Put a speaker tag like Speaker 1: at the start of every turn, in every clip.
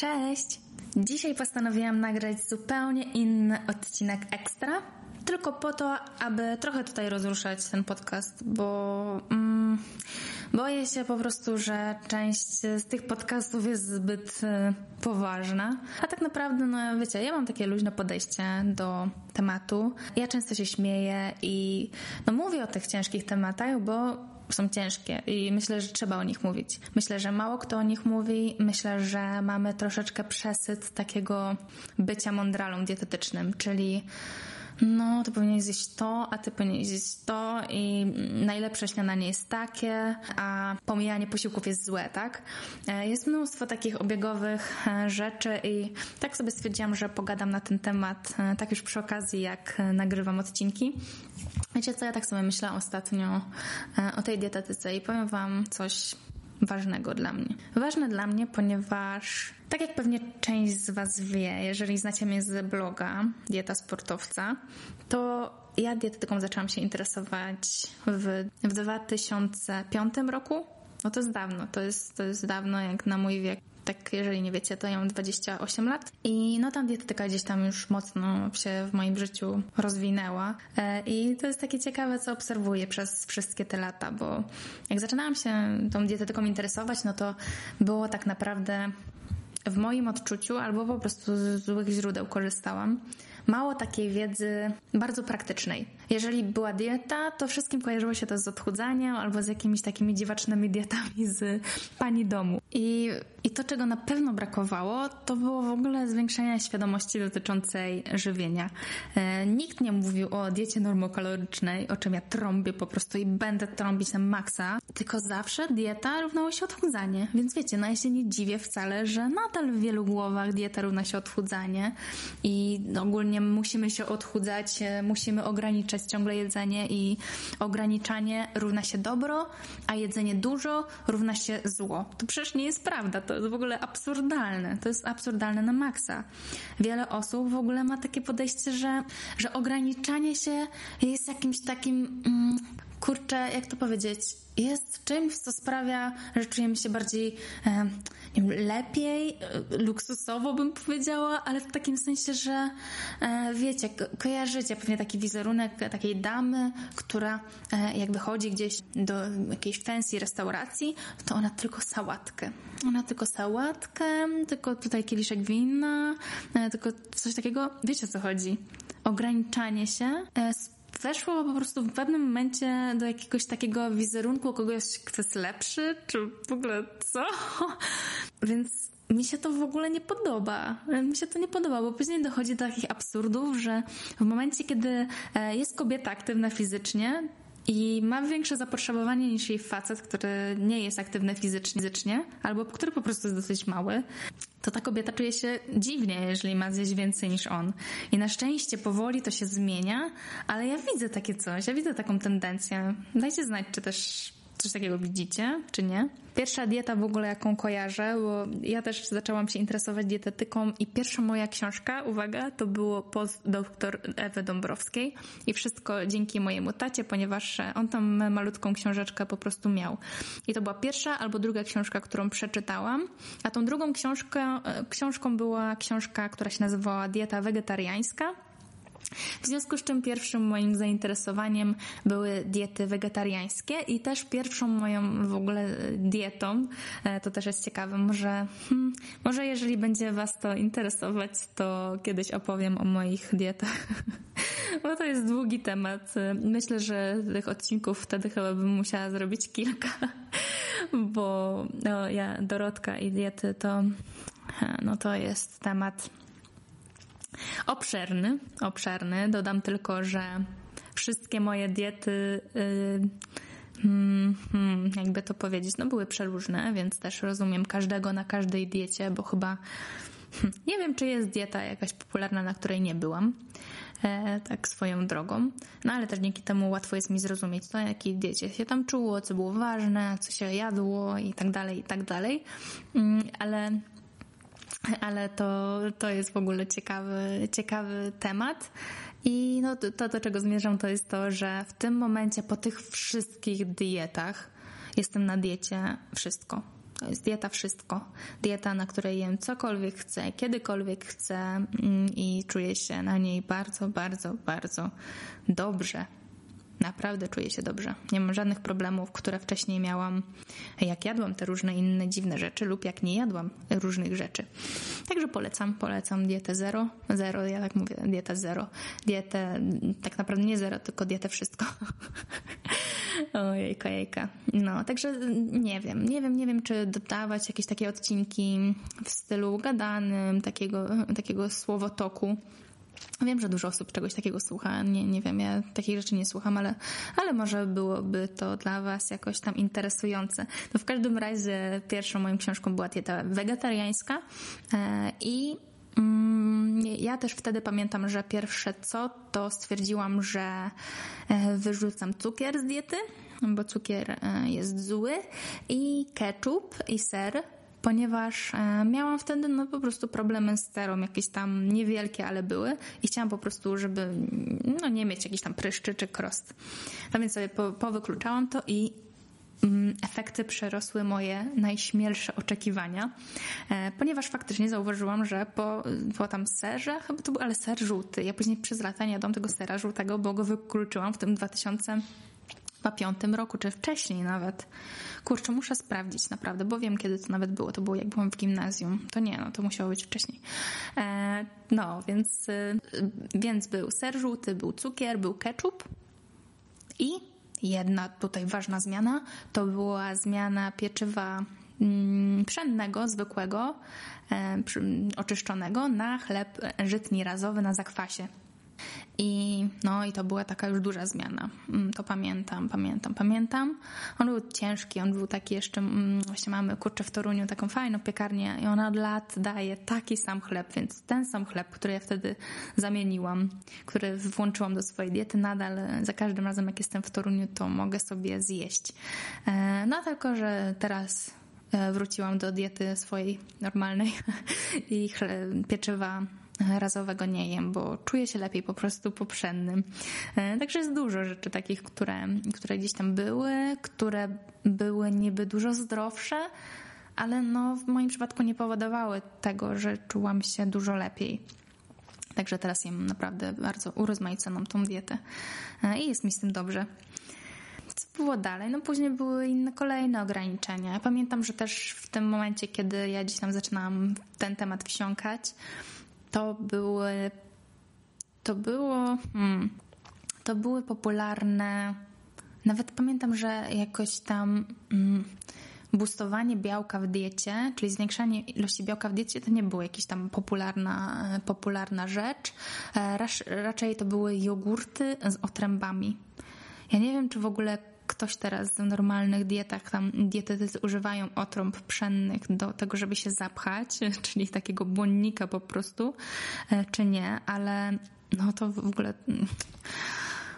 Speaker 1: Cześć! Dzisiaj postanowiłam nagrać zupełnie inny odcinek ekstra, tylko po to, aby trochę tutaj rozruszać ten podcast, bo mm, boję się po prostu, że część z tych podcastów jest zbyt y, poważna. A tak naprawdę, no wiecie, ja mam takie luźne podejście do tematu. Ja często się śmieję i no mówię o tych ciężkich tematach, bo są ciężkie i myślę, że trzeba o nich mówić. Myślę, że mało kto o nich mówi. Myślę, że mamy troszeczkę przesyt takiego bycia mądralą dietetycznym, czyli no, ty powinieneś zjeść to, a ty powinieneś zjeść to i najlepsze śniadanie jest takie, a pomijanie posiłków jest złe, tak? E, jest mnóstwo takich obiegowych e, rzeczy i tak sobie stwierdziłam, że pogadam na ten temat, e, tak już przy okazji, jak nagrywam odcinki. Wiecie co, ja tak sobie myślę ostatnio o tej dietetyce i powiem wam coś ważnego dla mnie. Ważne dla mnie, ponieważ tak jak pewnie część z Was wie, jeżeli znacie mnie z bloga Dieta Sportowca, to ja dietetyką zaczęłam się interesować w, w 2005 roku. No to jest dawno, to jest, to jest dawno jak na mój wiek tak jeżeli nie wiecie, to ja mam 28 lat i no tam dietetyka gdzieś tam już mocno się w moim życiu rozwinęła e, i to jest takie ciekawe, co obserwuję przez wszystkie te lata, bo jak zaczynałam się tą dietetyką interesować, no to było tak naprawdę w moim odczuciu albo po prostu z złych źródeł korzystałam mało takiej wiedzy bardzo praktycznej. Jeżeli była dieta, to wszystkim kojarzyło się to z odchudzaniem albo z jakimiś takimi dziwacznymi dietami z pani domu. I, I to, czego na pewno brakowało, to było w ogóle zwiększenie świadomości dotyczącej żywienia. E, nikt nie mówił o diecie normokalorycznej, o czym ja trąbię po prostu i będę trąbić na maksa, tylko zawsze dieta równało się odchudzanie. Więc wiecie, no ja się nie dziwię wcale, że nadal w wielu głowach dieta równa się odchudzanie i ogólnie musimy się odchudzać, e, musimy ograniczać ciągle jedzenie i ograniczanie równa się dobro, a jedzenie dużo równa się zło. To przecież nie jest prawda, to w ogóle absurdalne. To jest absurdalne na maksa. Wiele osób w ogóle ma takie podejście, że, że ograniczanie się jest jakimś takim, mm, kurczę, jak to powiedzieć, jest czymś, co sprawia, że czujemy się bardziej e, wiem, lepiej, e, luksusowo bym powiedziała, ale w takim sensie, że e, wiecie, ko kojarzycie pewnie taki wizerunek takiej damy, która e, jakby chodzi gdzieś do jakiejś fancy restauracji, to ona tylko sałatkę. Ona tylko sałatkę, tylko tutaj kieliszek wina, tylko coś takiego. Wiecie o co chodzi? Ograniczanie się weszło po prostu w pewnym momencie do jakiegoś takiego wizerunku kogoś, kto jest lepszy, czy w ogóle co? Więc mi się to w ogóle nie podoba. Mi się to nie podoba, bo później dochodzi do takich absurdów, że w momencie, kiedy e, jest kobieta aktywna fizycznie, i ma większe zapotrzebowanie niż jej facet, który nie jest aktywny fizycznie, albo który po prostu jest dosyć mały, to ta kobieta czuje się dziwnie, jeżeli ma zjeść więcej niż on. I na szczęście powoli to się zmienia, ale ja widzę takie coś, ja widzę taką tendencję. Dajcie znać, czy też coś takiego widzicie, czy nie? Pierwsza dieta w ogóle, jaką kojarzę, bo ja też zaczęłam się interesować dietetyką i pierwsza moja książka, uwaga, to było post doktor Ewy Dąbrowskiej i wszystko dzięki mojemu tacie, ponieważ on tam malutką książeczkę po prostu miał. I to była pierwsza albo druga książka, którą przeczytałam, a tą drugą książkę, książką była książka, która się nazywała Dieta wegetariańska w związku z czym pierwszym moim zainteresowaniem były diety wegetariańskie i też pierwszą moją w ogóle dietą, e, to też jest ciekawe, może, hmm, może jeżeli będzie Was to interesować, to kiedyś opowiem o moich dietach. Bo to jest długi temat. Myślę, że tych odcinków wtedy chyba bym musiała zrobić kilka, bo no, ja, Dorotka i diety to, e, no to jest temat Obszerny, obszerny. Dodam tylko, że wszystkie moje diety, yy, jakby to powiedzieć, no były przeróżne, więc też rozumiem każdego na każdej diecie, bo chyba hmm, nie wiem, czy jest dieta jakaś popularna, na której nie byłam. E, tak swoją drogą. No ale też dzięki temu łatwo jest mi zrozumieć, co jakiej diecie się tam czuło, co było ważne, co się jadło i tak dalej, i tak dalej. Mm, ale ale to, to jest w ogóle ciekawy, ciekawy temat. I no, to, do czego zmierzam, to jest to, że w tym momencie po tych wszystkich dietach jestem na diecie wszystko. To jest dieta wszystko. Dieta, na której jem cokolwiek chcę, kiedykolwiek chcę mm, i czuję się na niej bardzo, bardzo, bardzo dobrze. Naprawdę czuję się dobrze. Nie mam żadnych problemów, które wcześniej miałam, jak jadłam te różne inne dziwne rzeczy lub jak nie jadłam różnych rzeczy. Także polecam, polecam dietę zero. Zero, ja tak mówię, dieta zero. Dietę, tak naprawdę nie zero, tylko dietę wszystko. Ojejka, jejka. No, także nie wiem, nie wiem, nie wiem, czy dodawać jakieś takie odcinki w stylu gadanym, takiego, takiego słowotoku Wiem, że dużo osób czegoś takiego słucha. Nie, nie wiem, ja takich rzeczy nie słucham, ale, ale może byłoby to dla Was jakoś tam interesujące. No w każdym razie pierwszą moją książką była dieta wegetariańska e, i mm, ja też wtedy pamiętam, że pierwsze co, to stwierdziłam, że e, wyrzucam cukier z diety, bo cukier e, jest zły i ketchup i ser ponieważ e, miałam wtedy no po prostu problemy z sterą, jakieś tam niewielkie, ale były i chciałam po prostu, żeby no nie mieć jakichś tam pryszczy czy krost. A więc sobie po, powykluczałam to i mm, efekty przerosły moje najśmielsze oczekiwania, e, ponieważ faktycznie zauważyłam, że po, po tam serze, chyba to był ale ser żółty, ja później przez lata nie jadłam tego sera żółtego, bo go wykluczyłam w tym 2000 chyba piątym roku, czy wcześniej nawet. Kurczę, muszę sprawdzić naprawdę, bo wiem, kiedy to nawet było. To było jak byłam w gimnazjum. To nie, no to musiało być wcześniej. E, no, więc, e, więc był ser żółty, był cukier, był ketchup i jedna tutaj ważna zmiana to była zmiana pieczywa mm, pszennego, zwykłego, e, oczyszczonego na chleb żytni razowy na zakwasie. I, no, I to była taka już duża zmiana. Mm, to pamiętam, pamiętam, pamiętam. On był ciężki, on był taki jeszcze, mm, właśnie mamy kurczę w Toruniu taką fajną piekarnię i ona od lat daje taki sam chleb, więc ten sam chleb, który ja wtedy zamieniłam, który włączyłam do swojej diety, nadal za każdym razem jak jestem w Toruniu, to mogę sobie zjeść. E, no tylko, że teraz e, wróciłam do diety swojej normalnej i pieczywa razowego nie jem, bo czuję się lepiej po prostu poprzennym. E, także jest dużo rzeczy takich, które, które gdzieś tam były, które były niby dużo zdrowsze, ale no w moim przypadku nie powodowały tego, że czułam się dużo lepiej. Także teraz jem naprawdę bardzo urozmaiconą tą dietę e, i jest mi z tym dobrze. Co było dalej? No później były inne kolejne ograniczenia. Pamiętam, że też w tym momencie, kiedy ja gdzieś tam zaczynałam ten temat wsiąkać, to były, to było, hmm, to były popularne, nawet pamiętam, że jakoś tam hmm, białka w diecie, czyli zwiększanie ilości białka w diecie, to nie było jakaś tam popularna, popularna rzecz. E, raczej to były jogurty z otrębami. Ja nie wiem, czy w ogóle ktoś teraz w normalnych dietach, tam dietetycy używają otrąb pszennych do tego, żeby się zapchać, czyli takiego błonnika po prostu, e, czy nie, ale no to w ogóle...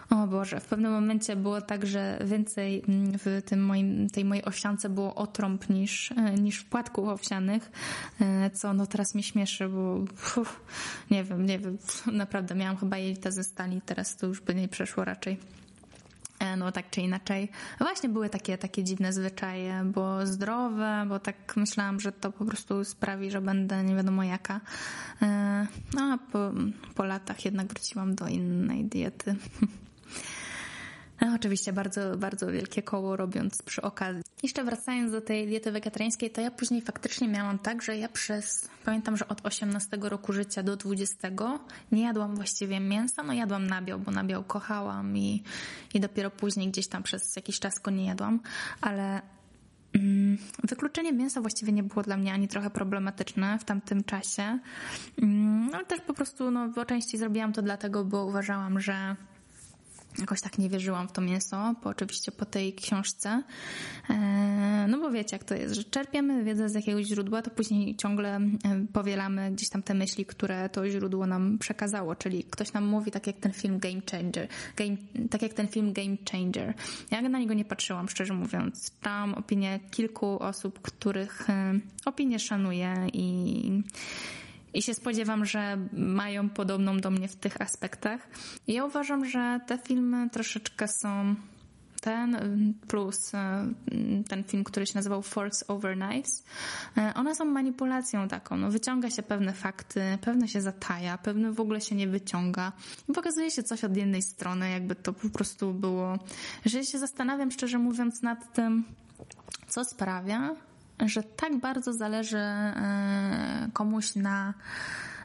Speaker 1: O Boże, w pewnym momencie było tak, że więcej w tym moim, tej mojej owsiance było otrąb niż, e, niż w płatku owsianych, e, co no teraz mnie śmieszy, bo uf, nie wiem, nie wiem, naprawdę miałam chyba jelita ze stali, teraz to już by nie przeszło raczej. E, no tak czy inaczej. Właśnie były takie, takie dziwne zwyczaje, bo zdrowe, bo tak myślałam, że to po prostu sprawi, że będę nie wiadomo jaka. E, no a po, po latach jednak wróciłam do innej diety. No, oczywiście bardzo, bardzo wielkie koło robiąc przy okazji. Jeszcze wracając do tej diety wegetariańskiej, to ja później faktycznie miałam tak, że ja przez, pamiętam, że od 18 roku życia do 20 nie jadłam właściwie mięsa, no jadłam nabiał, bo nabiał kochałam i, i dopiero później gdzieś tam przez jakiś czas go nie jadłam, ale mm, Wykluczenie mięsa właściwie nie było dla mnie ani trochę problematyczne w tamtym czasie, mm, ale też po prostu no, po części zrobiłam to dlatego, bo uważałam, że jakoś tak nie wierzyłam w to mięso, po, oczywiście po tej książce. E, no bo wiecie, jak to jest, że czerpiemy wiedzę z jakiegoś źródła, to później ciągle e, powielamy gdzieś tam te myśli, które to źródło nam przekazało, czyli ktoś nam mówi, tak jak ten film Game Changer, game, tak jak ten film Game Changer. Ja na niego nie patrzyłam, szczerze mówiąc. Tam opinie kilku osób, których e, opinie szanuję i i się spodziewam, że mają podobną do mnie w tych aspektach. Ja uważam, że te filmy troszeczkę są ten plus ten film, który się nazywał Forks Over Knives, one są manipulacją taką. No, wyciąga się pewne fakty, pewne się zataja, pewne w ogóle się nie wyciąga i pokazuje się coś od jednej strony, jakby to po prostu było, że się zastanawiam szczerze mówiąc nad tym, co sprawia, że tak bardzo zależy e, komuś na,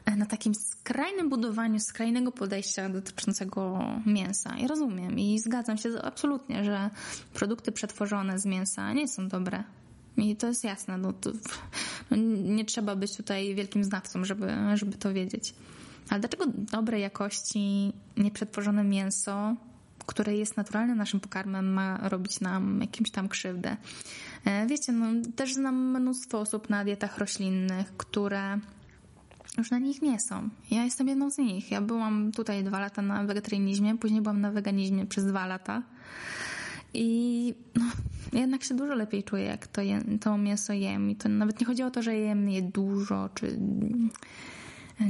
Speaker 1: e, na takim skrajnym budowaniu, skrajnego podejścia dotyczącego mięsa. I rozumiem i zgadzam się absolutnie, że produkty przetworzone z mięsa nie są dobre. I to jest jasne. No to, no nie trzeba być tutaj wielkim znawcą, żeby, żeby to wiedzieć. Ale dlaczego dobrej jakości, nieprzetworzone mięso które jest naturalnym naszym pokarmem, ma robić nam jakimś tam krzywdę. E, wiecie, no, też znam mnóstwo osób na dietach roślinnych, które już na nich nie są. Ja jestem jedną z nich. Ja byłam tutaj dwa lata na wegetarianizmie, później byłam na weganizmie przez dwa lata. I no, jednak się dużo lepiej czuję, jak to, je, to mięso jem. I to nawet nie chodzi o to, że jem je dużo, czy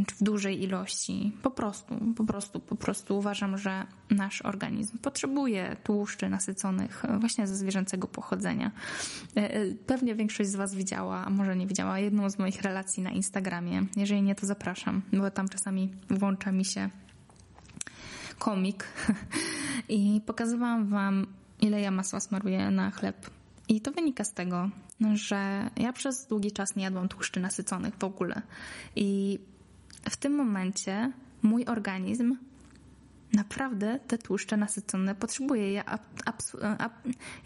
Speaker 1: czy w dużej ilości. Po prostu, po prostu, po prostu uważam, że nasz organizm potrzebuje tłuszczy nasyconych właśnie ze zwierzęcego pochodzenia. E, e, pewnie większość z Was widziała, a może nie widziała, jedną z moich relacji na Instagramie. Jeżeli nie, to zapraszam, bo tam czasami włącza mi się komik i pokazywałam Wam, ile ja masła smaruję na chleb. I to wynika z tego, że ja przez długi czas nie jadłam tłuszczy nasyconych w ogóle. I w tym momencie mój organizm naprawdę te tłuszcze nasycone potrzebuje. Ja,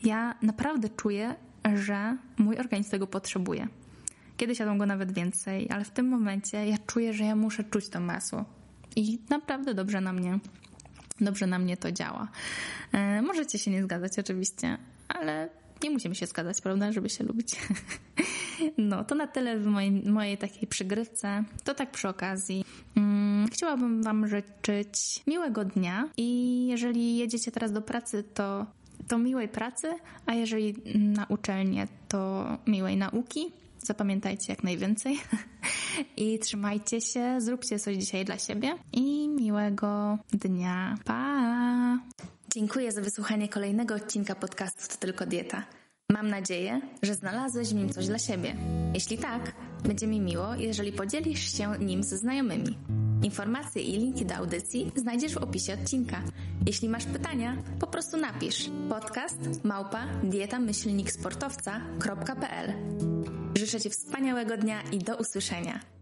Speaker 1: ja naprawdę czuję, że mój organizm tego potrzebuje. Kiedyś jadłam go nawet więcej, ale w tym momencie ja czuję, że ja muszę czuć to masło. I naprawdę dobrze na mnie, dobrze na mnie to działa. E, możecie się nie zgadzać oczywiście, ale nie musimy się zgadzać, prawda, żeby się lubić. No, to na tyle w mojej, mojej takiej przygrywce. To tak przy okazji. Hmm, chciałabym Wam życzyć miłego dnia i jeżeli jedziecie teraz do pracy, to, to miłej pracy, a jeżeli na uczelnię, to miłej nauki. Zapamiętajcie jak najwięcej i trzymajcie się, zróbcie coś dzisiaj dla siebie i miłego dnia. Pa! Dziękuję za wysłuchanie kolejnego odcinka podcastu To Tylko Dieta. Mam nadzieję, że znalazłeś w nim coś dla siebie. Jeśli tak, będzie mi miło, jeżeli podzielisz się nim ze znajomymi. Informacje i linki do audycji znajdziesz w opisie odcinka. Jeśli masz pytania, po prostu napisz podcast małpa dietamyślniksportowca.pl Życzę Ci wspaniałego dnia i do usłyszenia.